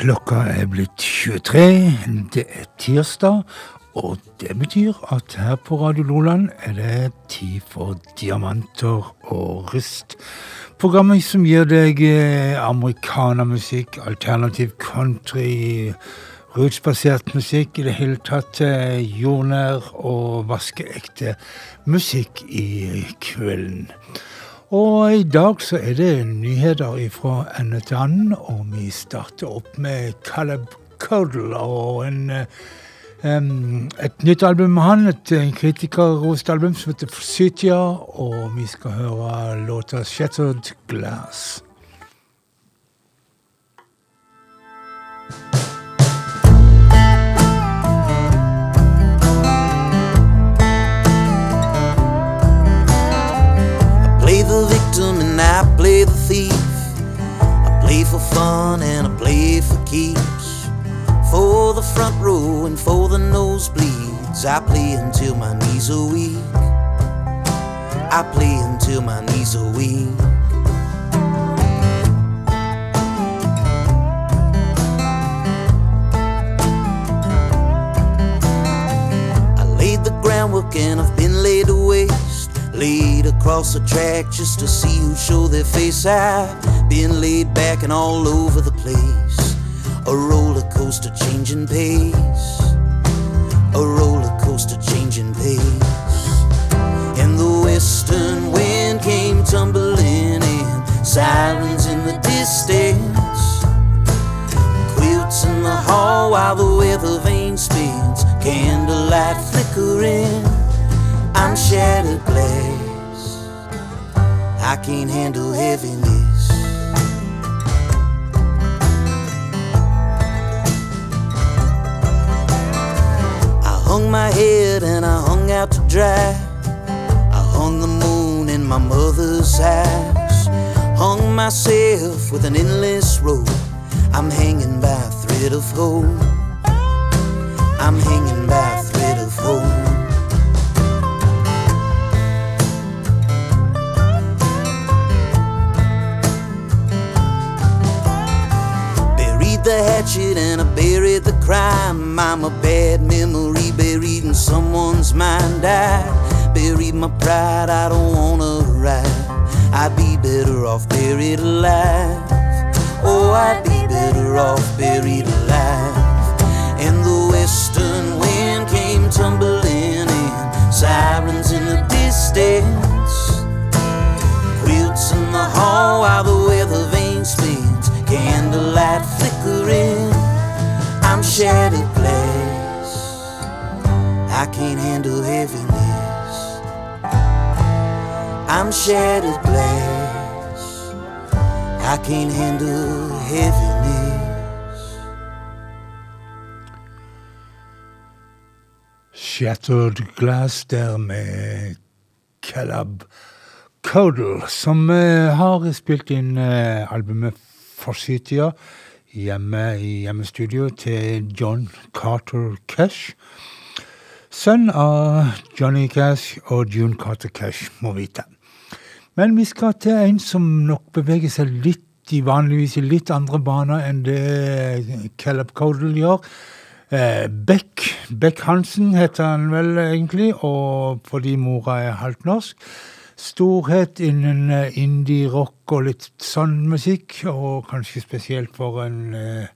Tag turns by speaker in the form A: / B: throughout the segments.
A: Klokka er blitt 23. Det er tirsdag, og det betyr at her på Radio Loland er det tid for diamanter og rust. Programmet som gir deg eh, amerikanermusikk, alternativ country, rootsbasert musikk, i det hele tatt eh, jordnær og vaskeekte musikk i kvelden. Og i dag så er det nyheter fra ende til annen, og vi starter opp med Caleb Cuddle og en, um, et nytt album med han, et kritikerrost album som heter Forsytia, og vi skal høre låta 'Shattered Glass'.
B: I play the thief. I play for fun and I play for keeps. For the front row and for the nosebleeds, I play until my knees are weak. I play until my knees are weak. I laid the groundwork and I've been laid waste. Laid across the track just to see who show their face. I've been laid back and all over the place. A roller coaster changing pace. A roller coaster changing pace. And the western wind came tumbling in. Sirens in the distance. Quilts in the hall while the weather vane spins. Candlelight flickering. I'm shattered glass. I can't handle heaviness. I hung my head and I hung out to dry. I hung the moon in my mother's house. Hung myself with an endless rope. I'm hanging by a thread of hope. I'm hanging by hatchet and I buried the crime. I'm a bad memory buried in someone's mind. I buried my pride, I don't wanna ride. I'd be better off buried alive. Oh, I'd be better off buried alive. And the western wind came tumbling in, sirens in the distance. Quilts in the hall while the weather candlelight flickering. I'm shattered glass. I can't handle heaviness. I'm shattered glass. I can't handle heaviness.
A: Shattered Glass der med Caleb Caudle, som eh, har spilt inn eh, albumet Forsytia hjemme i hjemmestudio til John Carter Cash. Sønn av Johnny Cash og June Carter Cash, må vite. Men vi skal til en som nok beveger seg litt i vanligvis i litt andre baner enn det Caleb Codel gjør. Eh, Beck Beck Hansen heter han vel egentlig, og fordi mora er halvt norsk. Storhet innen eh, indie-rock og litt sånn musikk, og kanskje spesielt for en eh,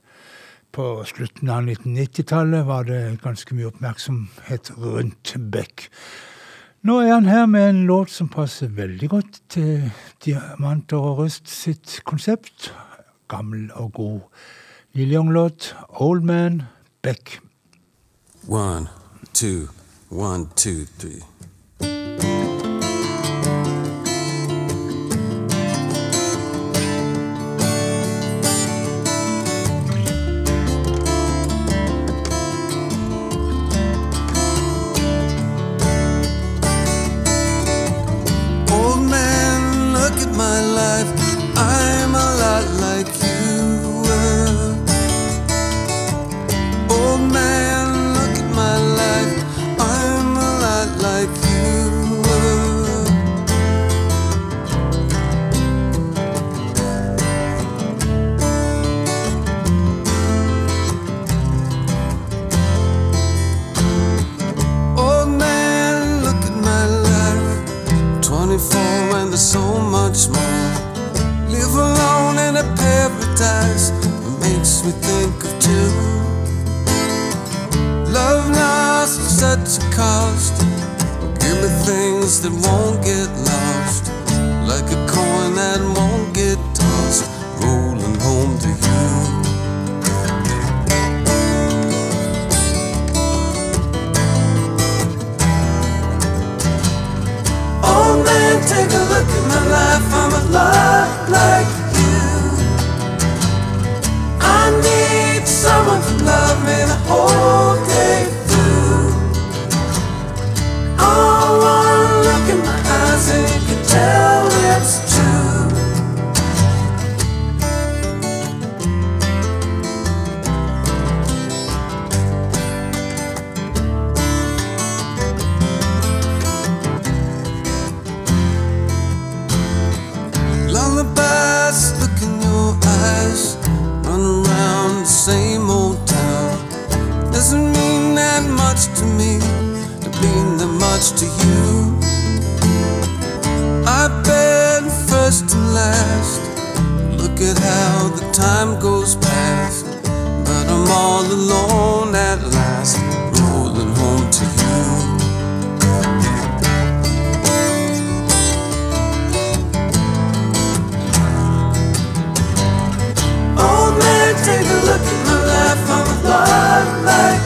A: På slutten av 1990-tallet var det ganske mye oppmerksomhet rundt Beck. Nå er han her med en låt som passer veldig godt til Diamanter og Røst sitt konsept. Gammel og god Neil Young-låt. Old Man Beck.
C: One, two, one, two, three. Hypnotized. It makes me think of two. Love lost at such a cost. Give me things that won't get lost, like a coin that won't get tossed, rolling home to you. Oh man, take a look at my life. I'm a lot like love much to you. I've been first and last. Look at how the time goes past. But I'm all alone at last, rolling home to you. Oh man, take a look at my life. I'm a lot like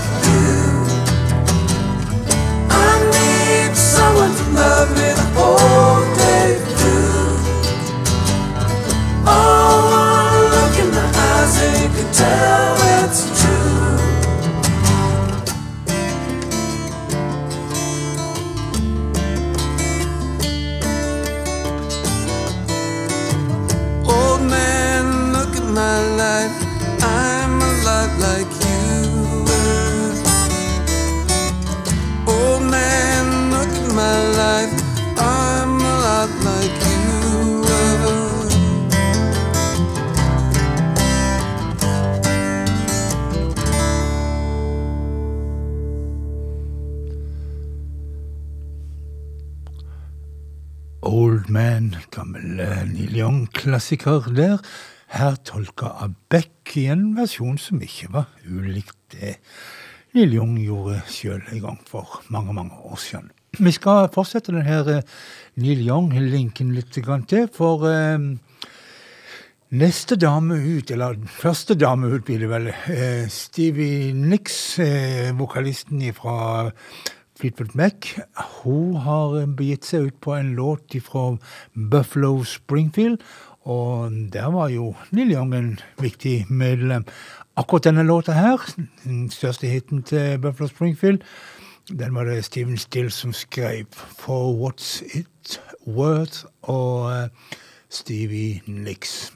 D: Neil Young-klassiker der. Her tolka av Beck i en versjon som ikke var ulikt det Neil Young gjorde sjøl en gang for mange, mange år siden. Vi skal fortsette denne her eh, Neil Young-linken litt til, for eh, Neste dame ut, eller første dame ut blir det vel, eh, Stevie Nicks, vokalisten fra Fleetwood Mac, hun har begitt seg ut på en låt fra Buffalo Springfield, og der var jo Neil Young en viktig medlem. Akkurat denne låta her, den største hiten til Buffalo Springfield, den var det Steven Still som skrev For What's It Worth og eh, Stevie Nicks.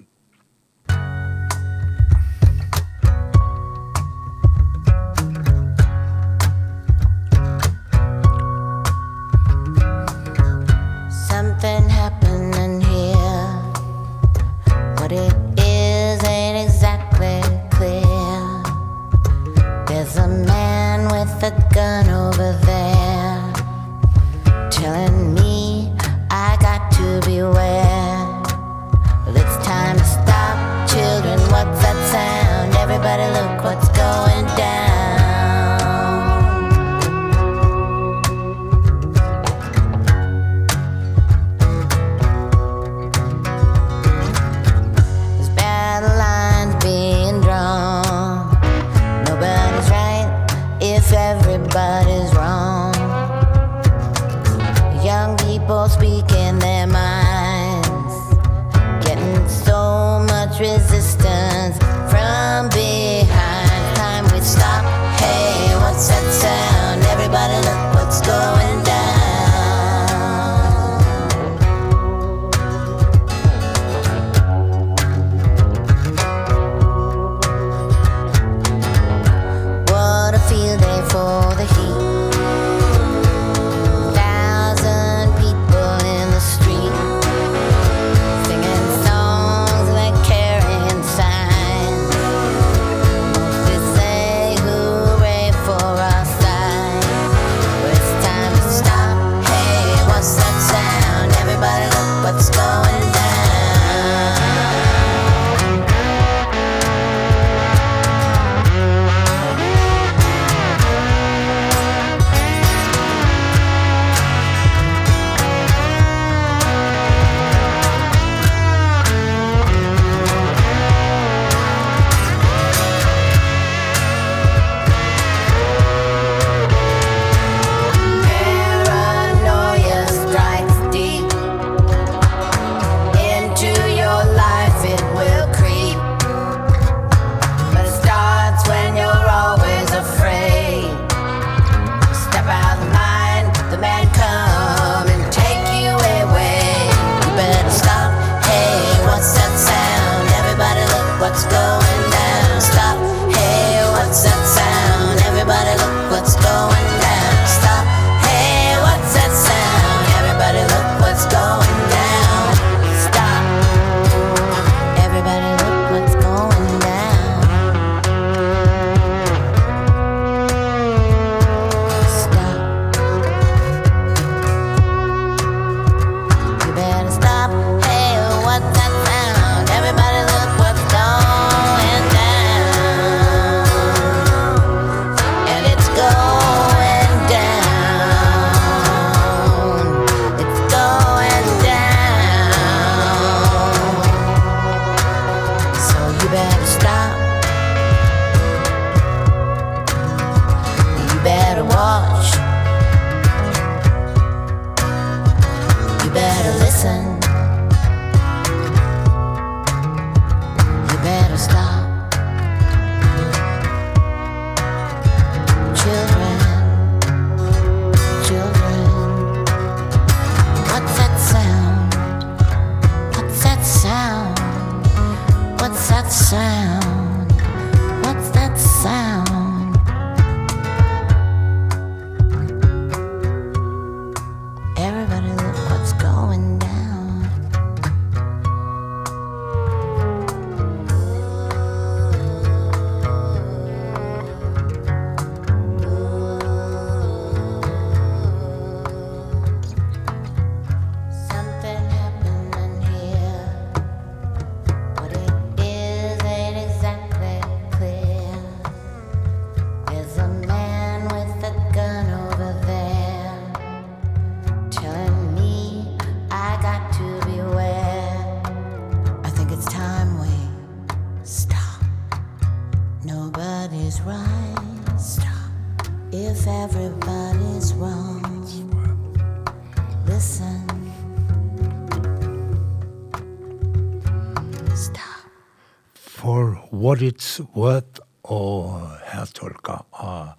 E: What
A: Worth og hertolka av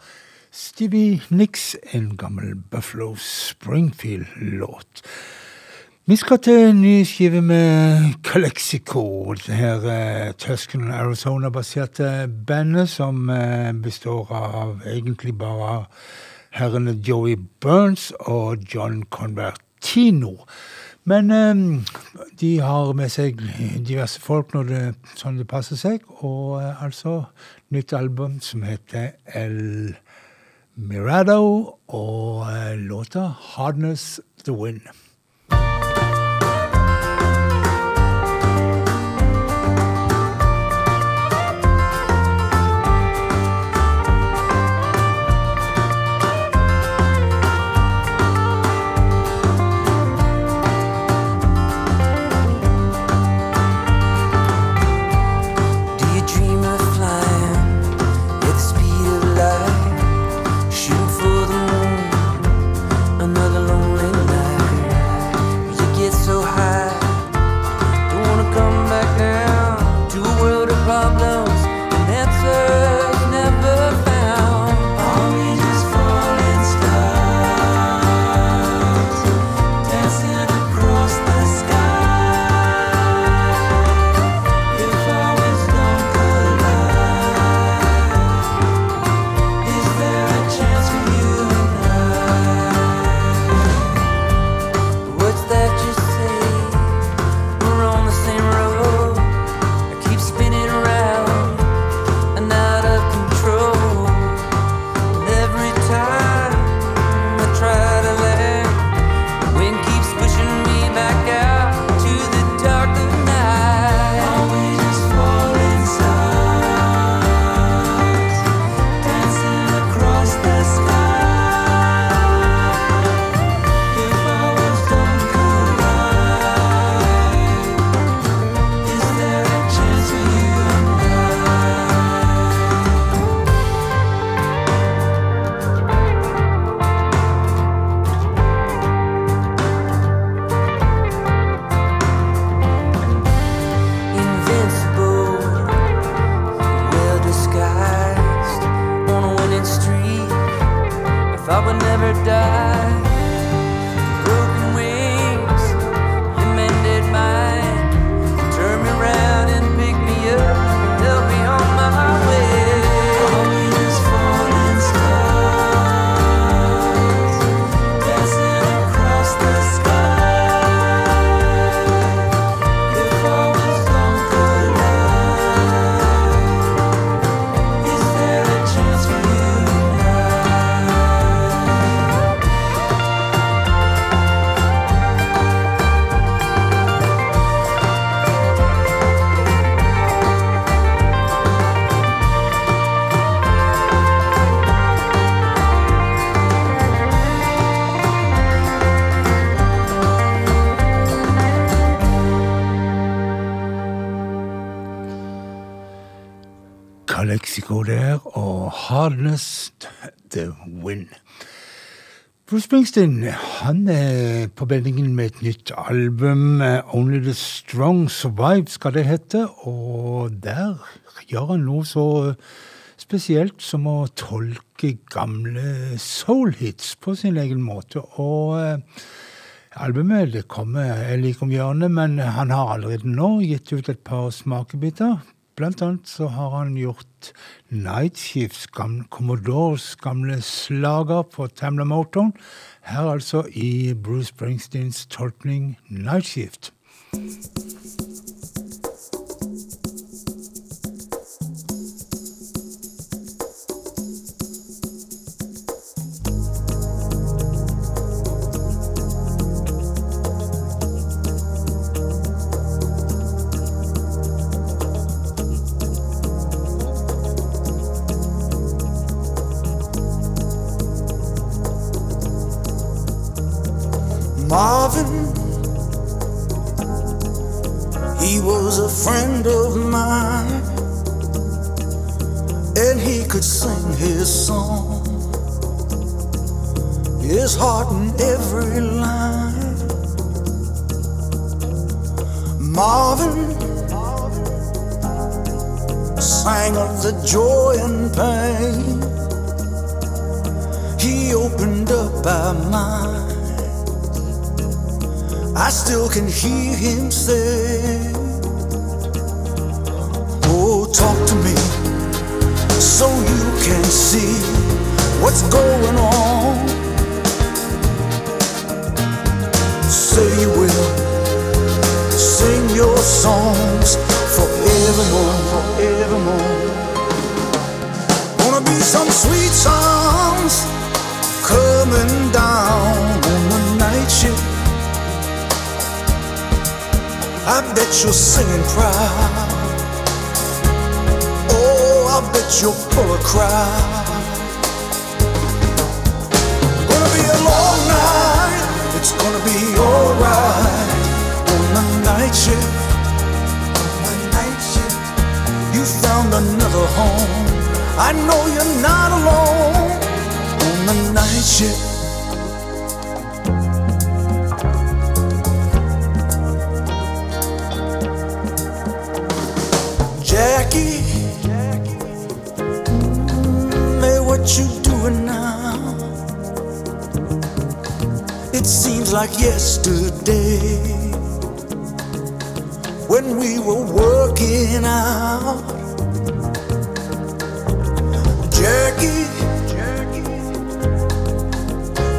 A: Stevie Nicks, en gammel Buffalo Springfield-låt. Vi skal til en ny skive med Calexico, det her eh, Tusken Arizona-baserte bandet som eh, består av egentlig bare herrene Joey Burns og John Convertino. Men eh, de har med seg diverse folk når det, sånn det passer seg, og eh, altså nytt album som heter El Mirado, og eh, låta Hardness The Wind. Hardness The Wind. Bruce Springsteen han er på beddingen med et nytt album. eh, Only the Strong Survive skal det hete. Og der gjør han noe så spesielt som å tolke gamle soul-hits på sin egen måte. Og eh, albumet det kommer jeg like om hjørnet, men han har allerede nå gitt ut et par smakebiter. Blant annet så har han gjort Night Shifts, gamle, Commodores gamle slager på Tamla Motown. Her altså i Bruce Springsteens tolkning Night Shift.
B: Friend of mine, and he could sing his song.
F: his heart in every line. Marvin sang of the joy and pain. He opened up our mind. I still can hear him say, talk to me so you can see what's going on. Say you will sing your songs forevermore, forevermore. Gonna be some sweet songs coming down on the night shift. I bet you're singing proud. Bet you'll pull a crowd. Gonna be a long night. It's gonna be alright on the night shift. On the night shift. You found another home. I know you're not alone on the night shift. You doing now? It seems like yesterday when we were working out. Jackie,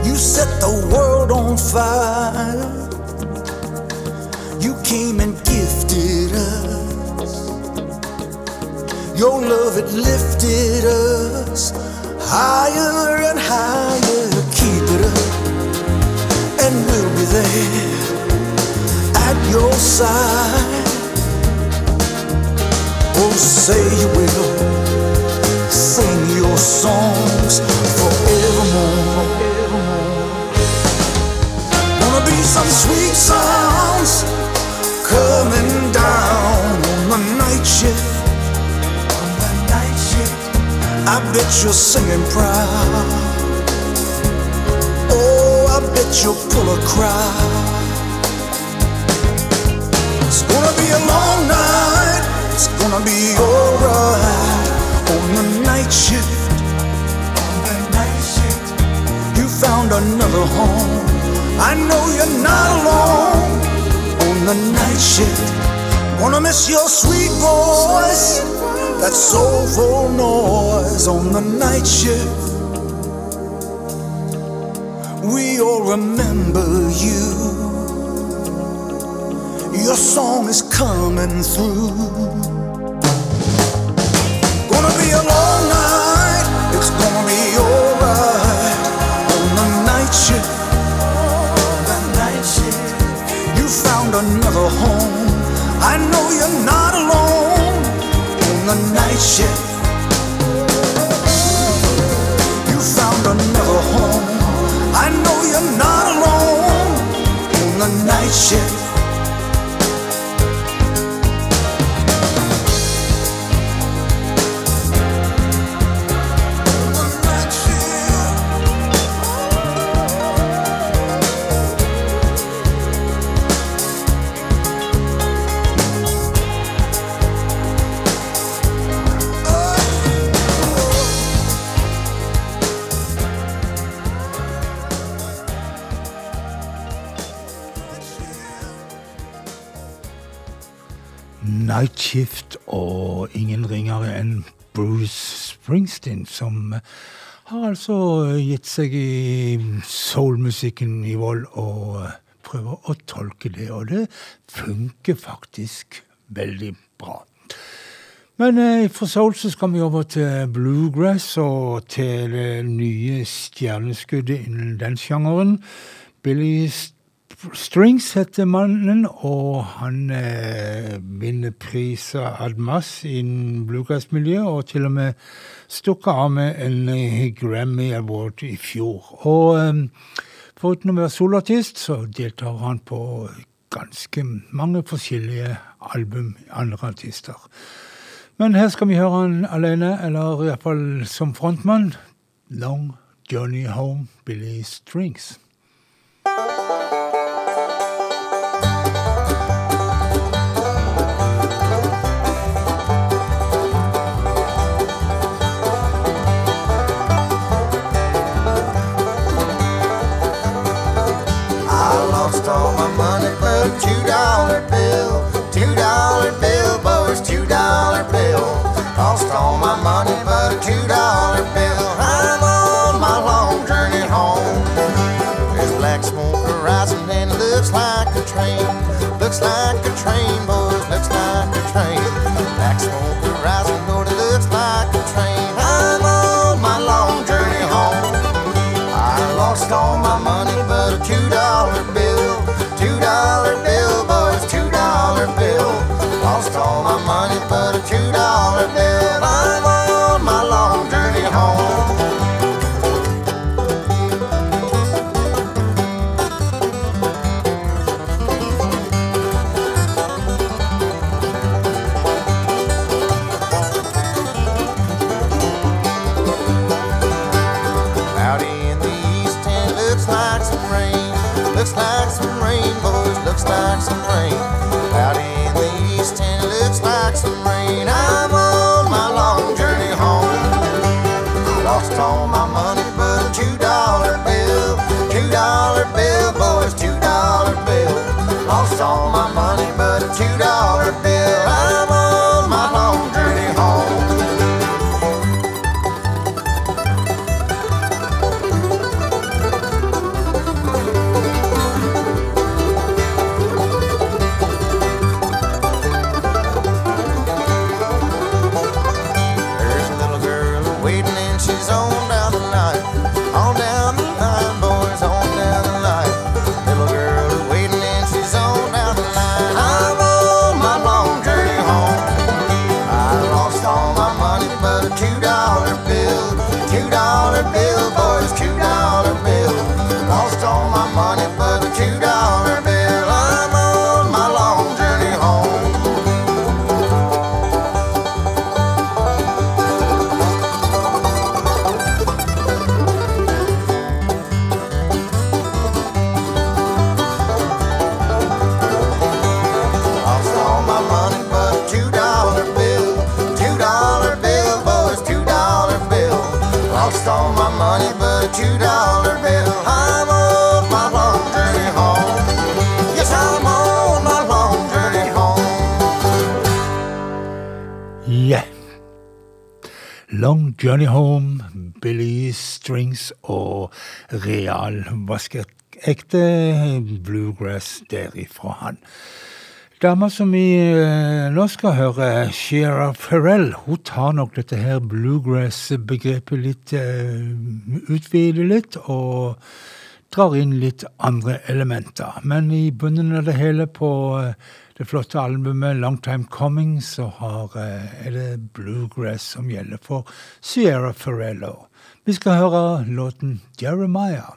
F: you set the world on fire. You came and gifted us. Your love, it lifted us higher and higher. Keep it up, and we'll be there at your side. Oh, say you will sing your songs forevermore. Wanna be some sweet songs I bet you're singing proud. Oh, I bet you'll pull a crowd. It's gonna be a long night. It's gonna be alright on the night shift. On the night shift, you found another home. I know you're not alone on the night shift. Wanna miss your sweet voice, that soulful noise on the night shift. We all remember you. Your song is coming through. Gonna be a long night. It's gonna be alright on the night shift. The night shift, you found another home. I know you're not alone the night shift. You found another home. I know you're not alone on the night shift.
A: Night Shift og ingen ringere enn Bruce Springsteen, som har altså gitt seg i soulmusikken i vold og prøver å tolke det, og det funker faktisk veldig bra. Men eh, fra soul så skal vi over til bluegrass og til det nye stjerneskuddet innen den sjangeren. Billy Strings heter mannen, og han eh, vinner priser ad mass innen bluegrassmiljøet, og til og med stukket av med en eh, Grammy Award i fjor. Og eh, foruten å være soloartist, så deltar han på ganske mange forskjellige album andre artister. Men her skal vi høre han alene, eller iallfall som frontmann. Long Journey Home, Billy Strings.
G: thank lost all my money but a two dollar bill. Two dollar bill, boys, two dollar bill. Lost all my money but a two dollar bill. mamá. Long Journey Home,
A: Billy Strings og real vaskeekte bluegrass derifra han. Dama som vi eh, nå skal høre, Shira Farrell, hun tar nok dette her bluegrass-begrepet litt eh, Utvider litt og drar inn litt andre elementer. Men i bunnen av det hele på eh, det flotte albumet 'Long Time Coming', så har, eh, er det bluegrass som gjelder for Sierra Ferrello. Vi skal høre låten
H: 'Jeremiah'.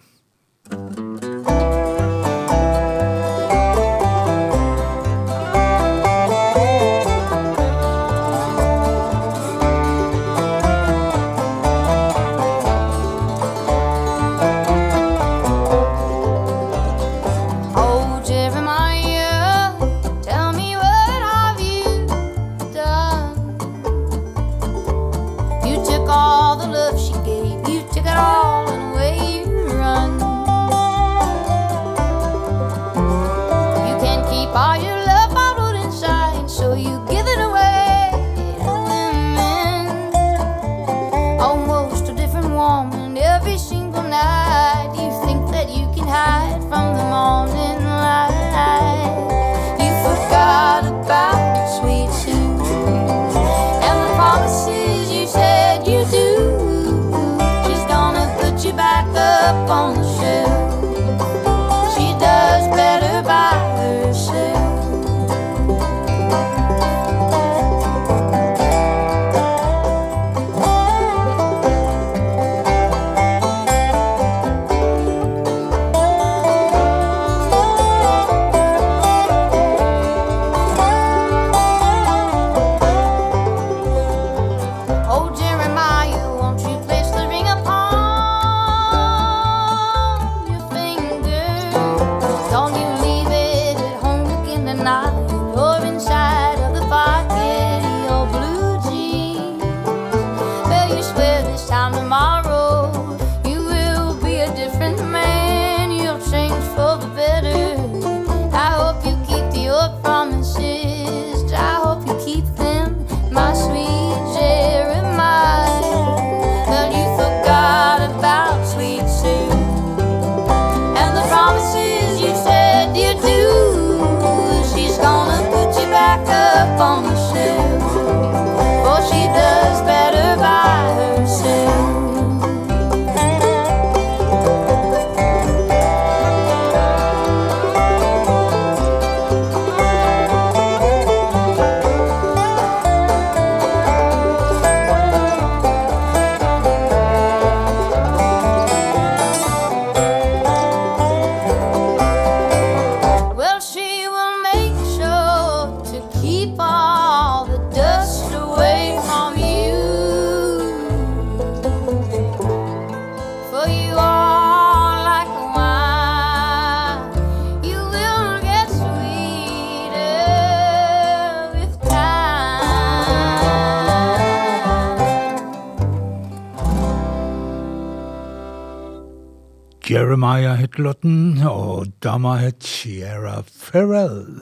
A: Jeremiah het låten, og dama het Sierra Farrell.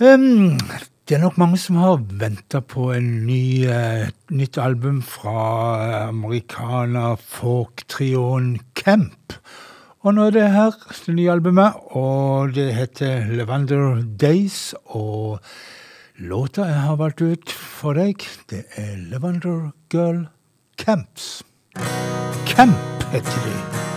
A: Um, det er nok mange som har venta på en ny, uh, nytt album fra amerikaner folk-trioen Camp. Og nå er det her, det nye albumet, og det heter Levander Days. Og låta jeg har valgt ut for deg, det er Levander Girl Camps. Camp heter de.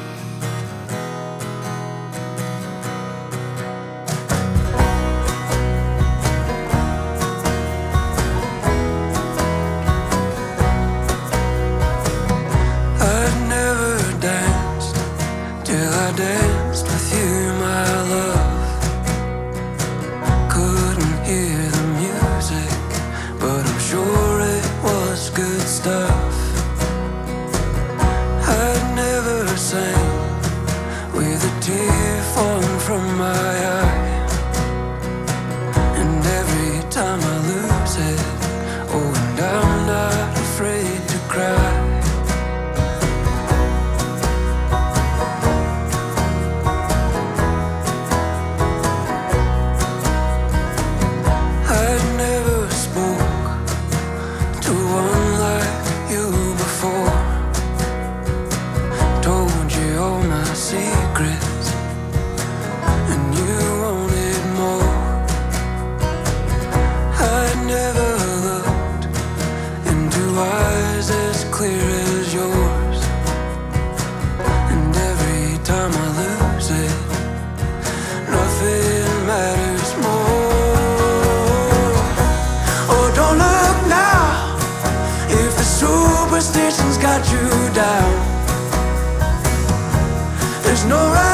I: superstition's got you down. There's no right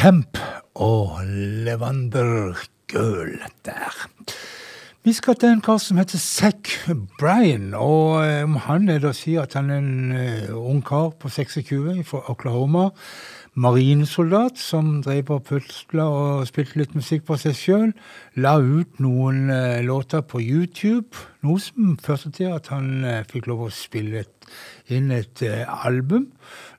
A: Camp og Levander Girl der. Vi skal til en kar som heter Zack Bryan, og eh, om han er det å si at han er en eh, ung kar på 26 fra Oklahoma, marinesoldat som drev og pusla og spilte litt musikk på seg sjøl, la ut noen eh, låter på YouTube, noe som førte til at han eh, fikk lov å spille et, inn et eh, album.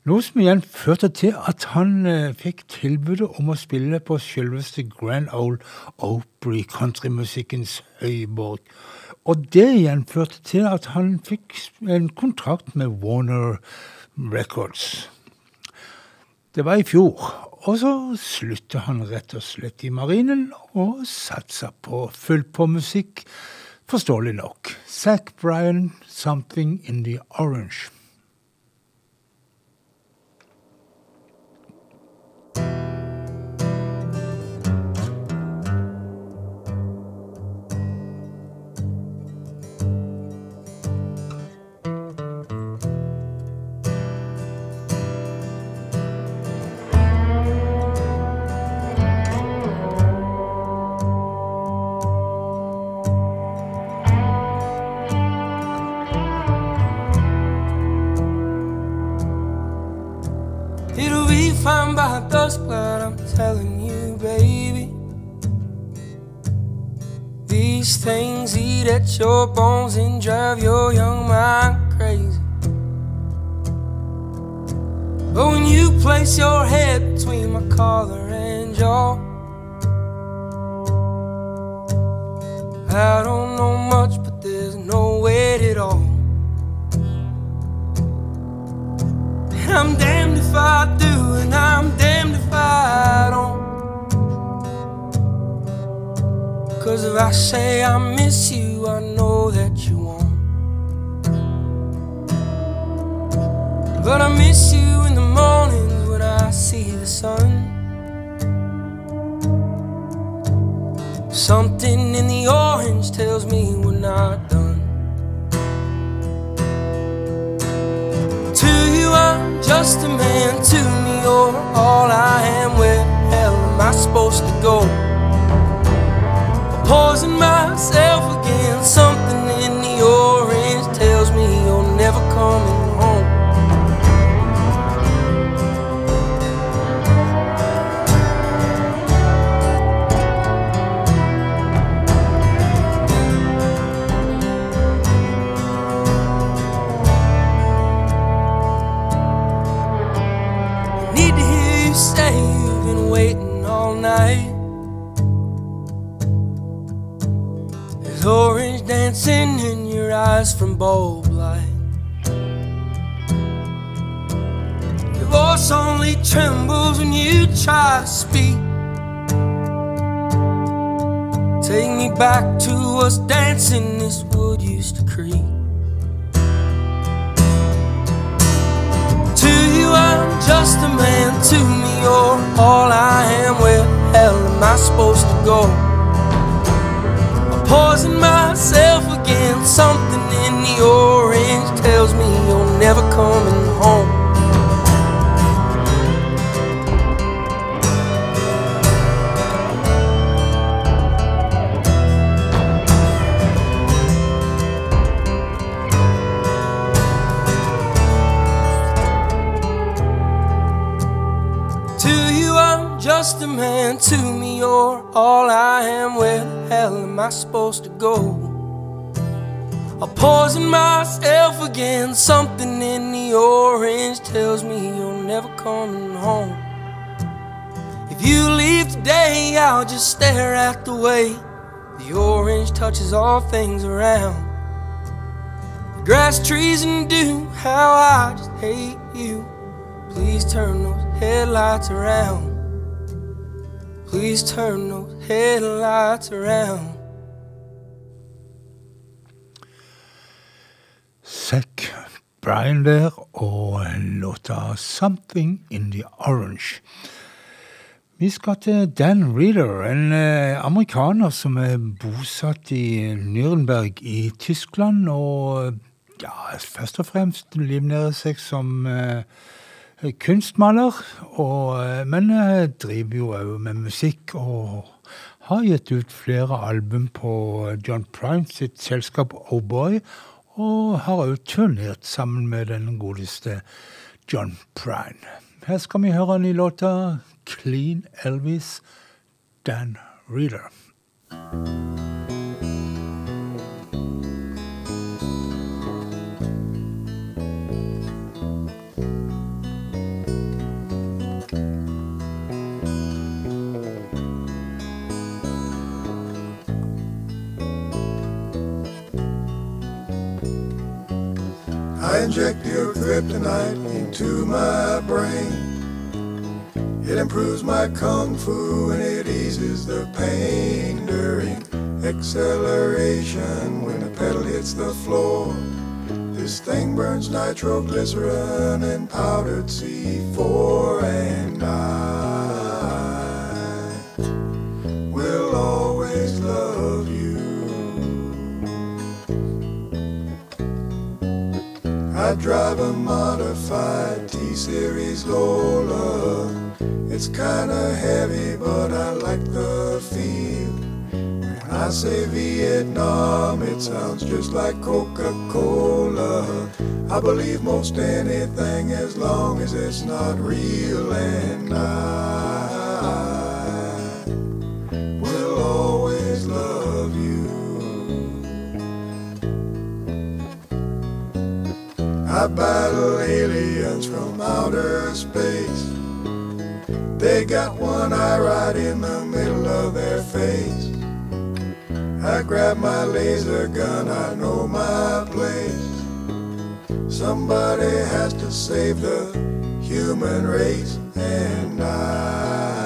A: Noe som igjen førte til at han eh, fikk tilbudet om å spille på selveste Grand Ole Opry, countrymusikkens høyborg. Og det igjen førte til at han fikk en kontrakt med Warner Records. Det var i fjor. Og så slutta han rett og slett i marinen og satsa på fullt på musikk, forståelig nok. Zack Bryan, 'Something in the Orange'.
J: By but I'm telling you, baby. These things eat at your bones and drive your young mind crazy. But when you place your head between my collar and jaw, I don't know I say I miss you, I know that you won't. But I miss you in the mornings when I see the sun. Something in the orange tells me we're not done. To you, I'm just a man. To me, you're all I am. Where hell am I supposed to go? Poison myself again. Something in the orange tells me you're never coming eyes from bulb light. Your voice only trembles when you try to speak. Take me back to us dancing this wood used to creak. To you, I'm just a man. To me, you're all I am. Where hell am I supposed to go? I'm poison myself again. Something in the orange tells me you're never coming home. To you, I'm just a man. To me, you're all I am. Where the hell am I supposed to go? Myself again. Something in the orange tells me you're never coming home. If you leave today, I'll just stare at the way the orange touches all things around. The grass, trees, and dew. How I just hate you. Please turn those headlights around. Please turn those headlights around.
A: Zack Bryan der og låta 'Something in the Orange'. Vi skal til Dan Reeder, en eh, amerikaner som er bosatt i Nürnberg i Tyskland, og ja, først og fremst livnærer seg som eh, kunstmaler, og, eh, men eh, driver jo òg med musikk og har gitt ut flere album på John Prime sitt selskap Oh Boy, og har òg turnert sammen med den godeste John Prine. Her skal vi høre en ny låta, Clean Elvis, Dan Reeder.
K: Inject your kryptonite into my brain. It improves my kung fu and it eases the pain during acceleration when the pedal hits the floor. This thing burns nitroglycerin and powdered C4 and I drive a modified T-Series Lola. It's kinda heavy, but I like the feel. When I say Vietnam, it sounds just like Coca Cola. I believe most anything as long as it's not real, and I battle aliens from outer space. They got one eye right in the middle of their face. I grab my laser gun, I know my place. Somebody has to save the human race, and I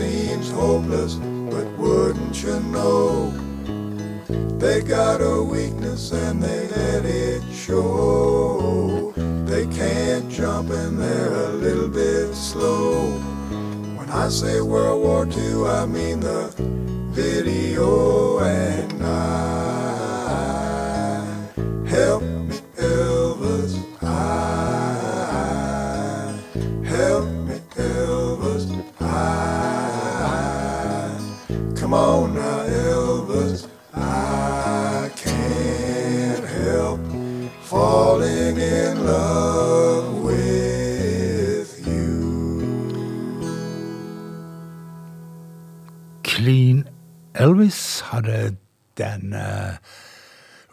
K: seems hopeless, but wouldn't you know? They got a weakness and they let it show. They can't jump and they're a little bit slow. When I say World War II, I mean the video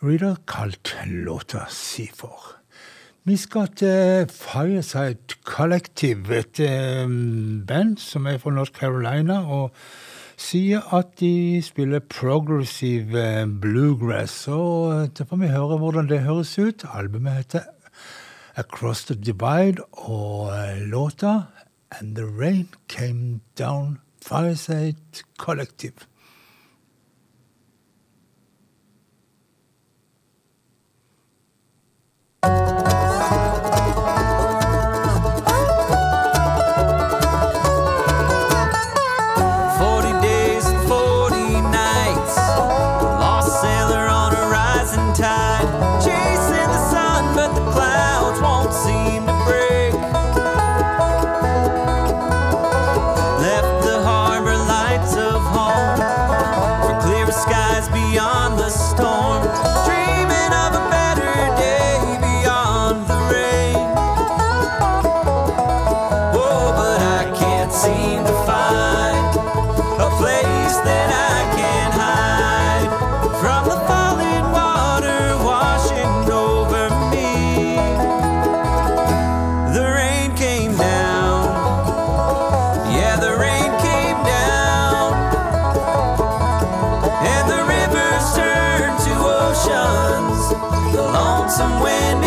A: Reader kalt låta si for. Vi skal til Fireside Collective, et band som er fra North Carolina, og sier at de spiller progressive bluegrass. Og eh, da får vi høre hvordan det høres ut. Albumet heter Across the Divide, og eh, låta And the Rain Came Down Fireside Collective.
L: Forty The lonesome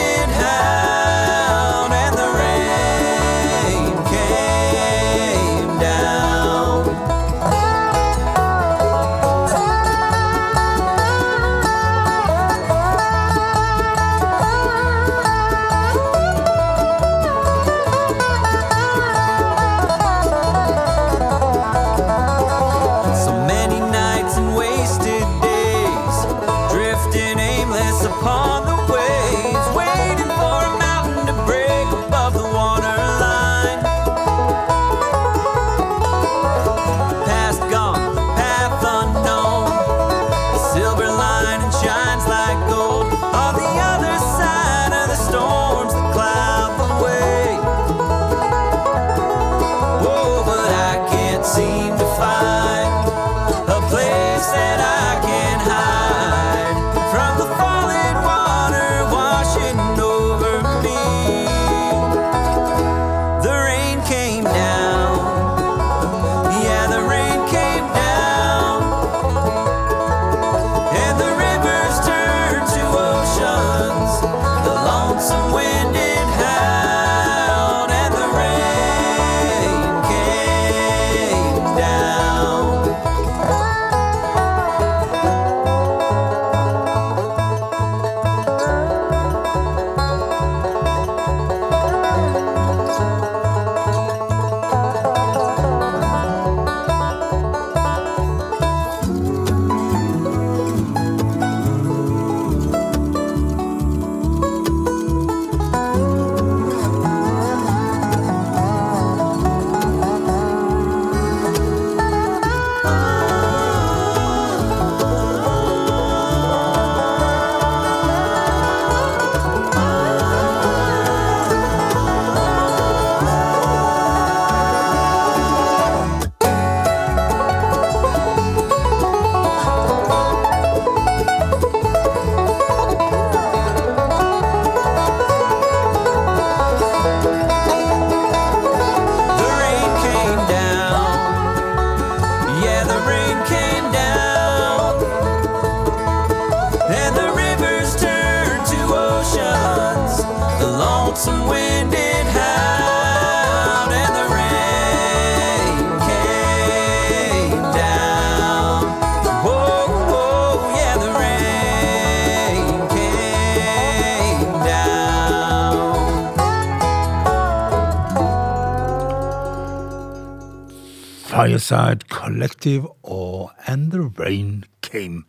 A: Fireside Collective og And The Rain Came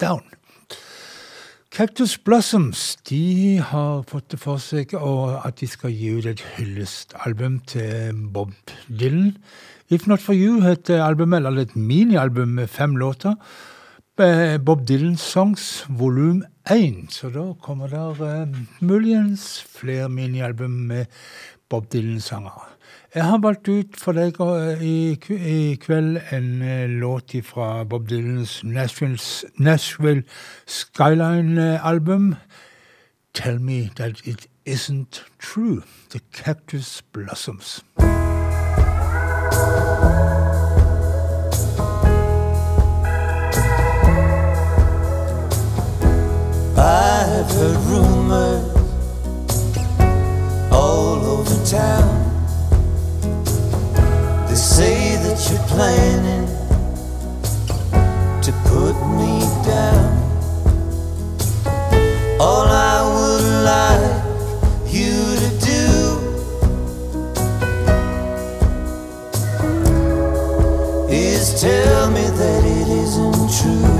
A: Down. Cactus Blossoms de har fått det for seg at de skal gi ut et hyllestalbum til Bob Dylan. If Not For You heter albumet, eller et minialbum med fem låter. Bob Dylan Songs volum 1. Så da kommer der uh, muligens flere minialbum med Bob Dylan-sanger. Jeg har valgt ut for deg eh, i, kveld en eh, låt fra Bob Dylans Nashville, Skyline-album. Tell Me That It Isn't True. The Cactus Blossoms.
B: I've heard rumors planning to put me down. All I would like you to do is tell me that it isn't true.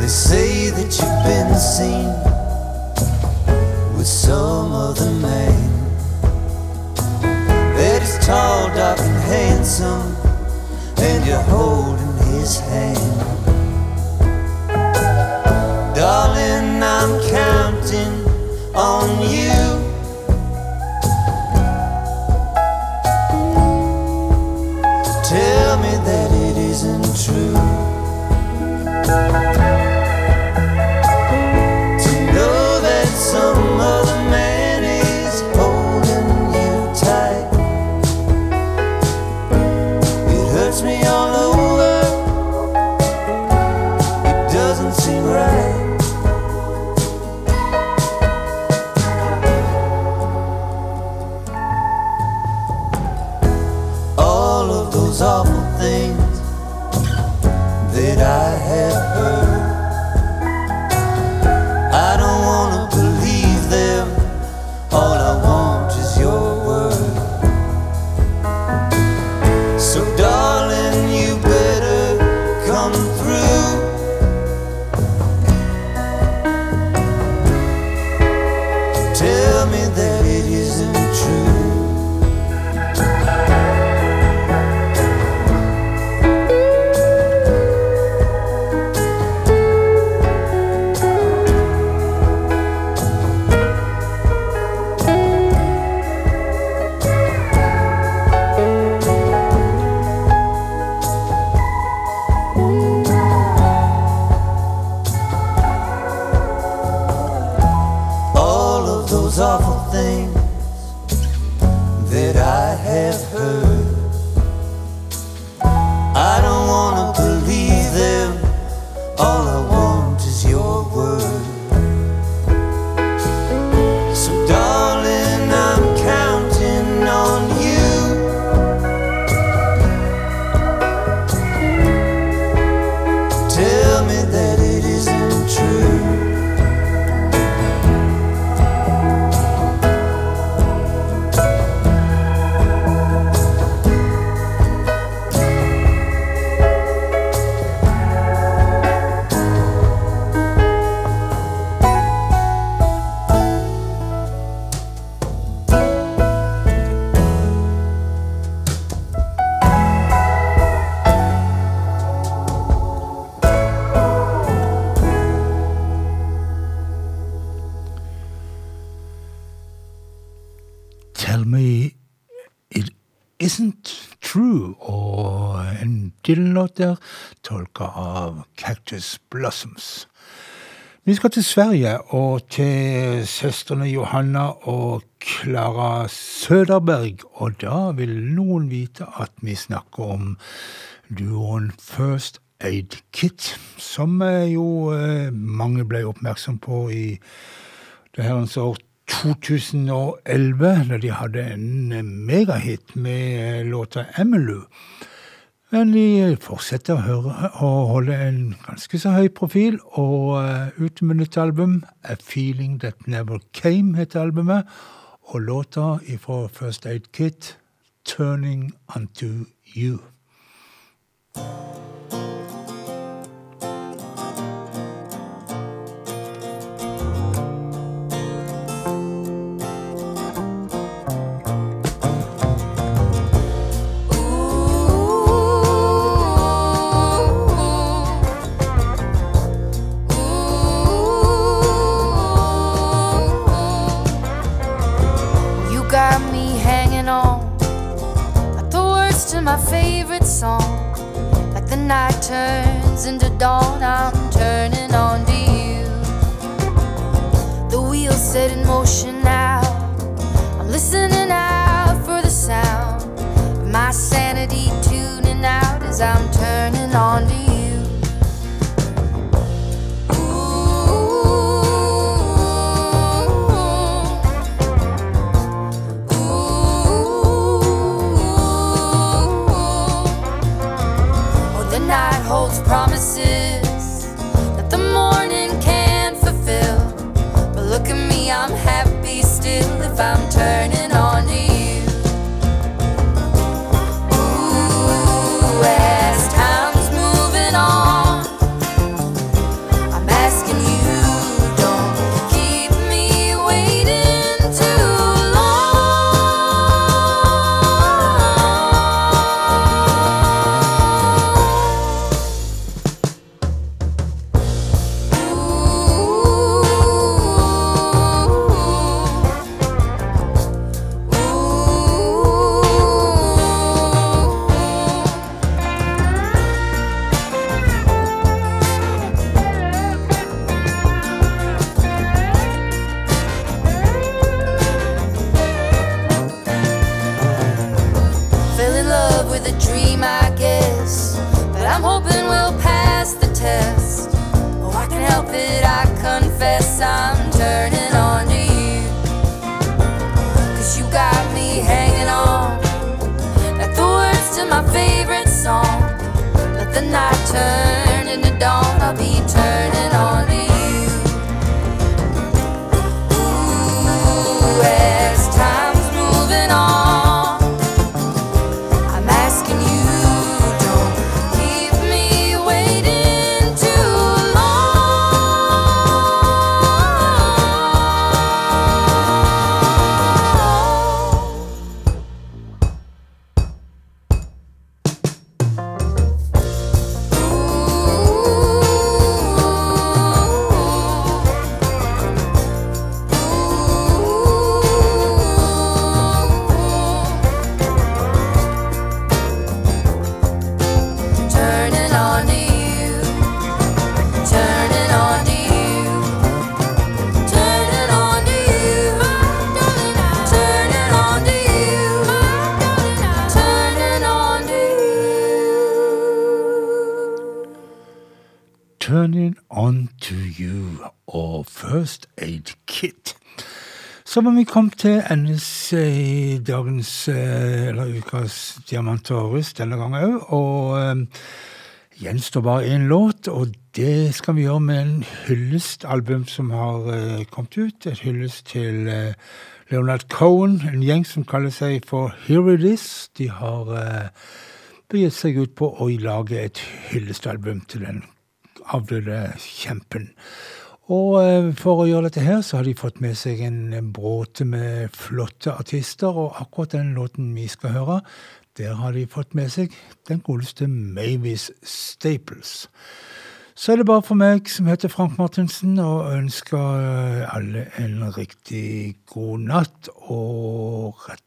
B: They say that you've been seen with some other man. Tall, dark, and handsome, and you're holding his hand. Darling, I'm counting on you.
A: En tolka av Cactus Blossoms. Vi skal til Sverige og til søstrene Johanna og Klara Søderberg, og da vil noen vite at vi snakker om duoen First Aid Kit, som eh, jo eh, mange ble oppmerksom på i det herrens år 2011, da de hadde en megahit med eh, låta Emmylou. Men de fortsetter å høre å, holde en ganske så høy profil, og uh, ute med nytt album, A Feeling That Never Came, heter albumet. og låta ifra First Aid Kit, 'Turning Unto. You
H: my favorite song. Like the night turns into dawn, I'm turning on to you. The wheels set in motion now. I'm listening out for the sound my sanity tuning out as I'm turning on to you. Holds promises that the morning can't fulfill. But look at me, I'm happy still if I'm turning On To You
A: og First Aid Kit. Så må vi komme til endes i dagens, eh, eller ukas Diamant og rust denne gangen òg. Og eh, gjenstår bare én låt, og det skal vi gjøre med en hyllestalbum som har eh, kommet ut. Et hyllest til Leonard Cohen, en gjeng som kaller seg for Here It Is. De har begitt seg ut på å lage et hyllestalbum til den avdøde kjempen. Og eh, for å gjøre dette her, så har de fått med seg en bråte med flotte artister, og akkurat den låten vi skal høre, der har de fått med seg den godeste Mavis Staples. Så er det bare for meg, som heter Frank Martinsen, å ønsker eh, alle en riktig god natt, og rett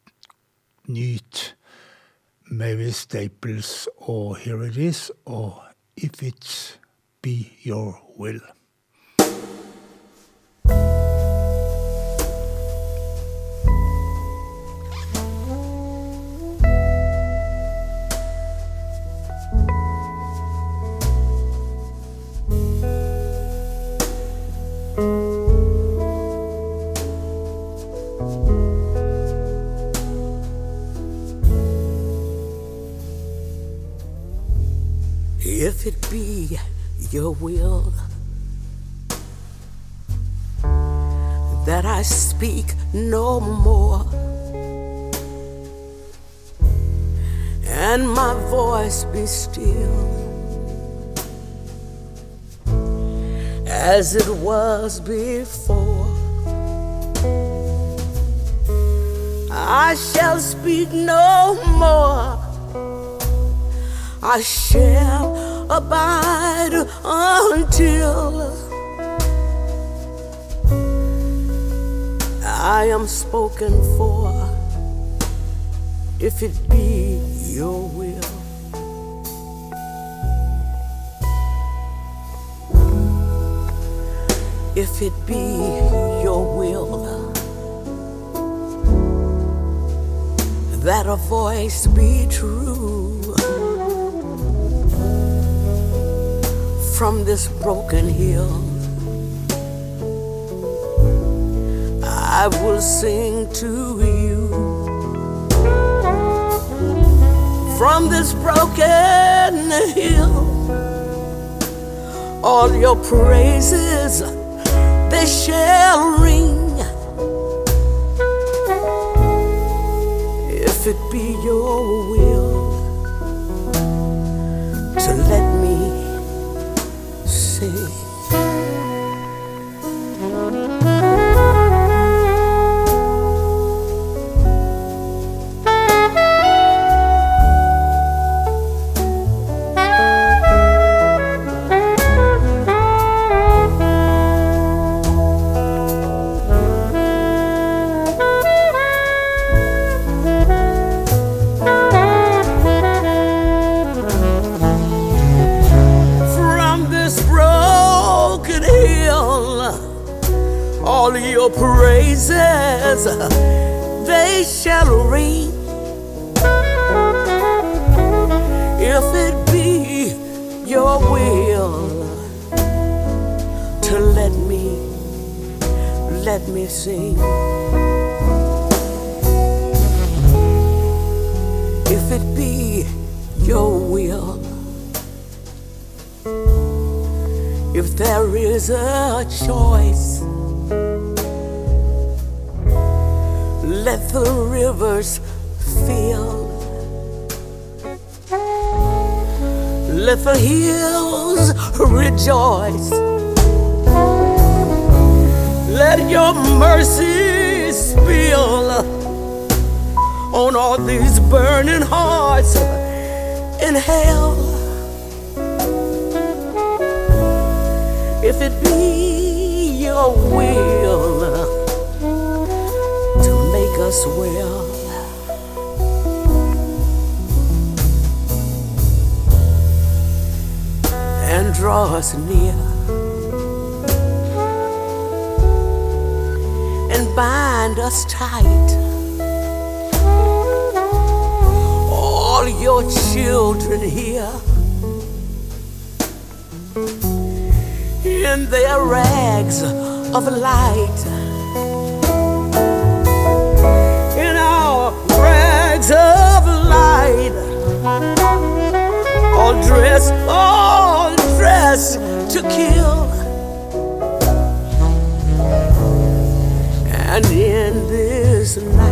A: nyt Mavis Staples og Here It Is, og If It's Be Your Will.
B: Your will
M: that I speak no more. And my voice be still as it was before. I shall speak no more. I shall abide until I am spoken for, if it be your will. If it be your will. That a voice be true from this broken hill. I will sing to you from this broken hill. All your praises they shall ring. If it be your will to let they shall ring. If it be your will to let me, let me sing. If it be your will. If there is a choice, let the rivers fill, let the hills rejoice, let your mercy spill on all these burning hearts in hell. if it be your will us well. And draw us near and bind us tight. All your children here in their rags of light. Of light, all dressed, all dressed to kill. And in this night,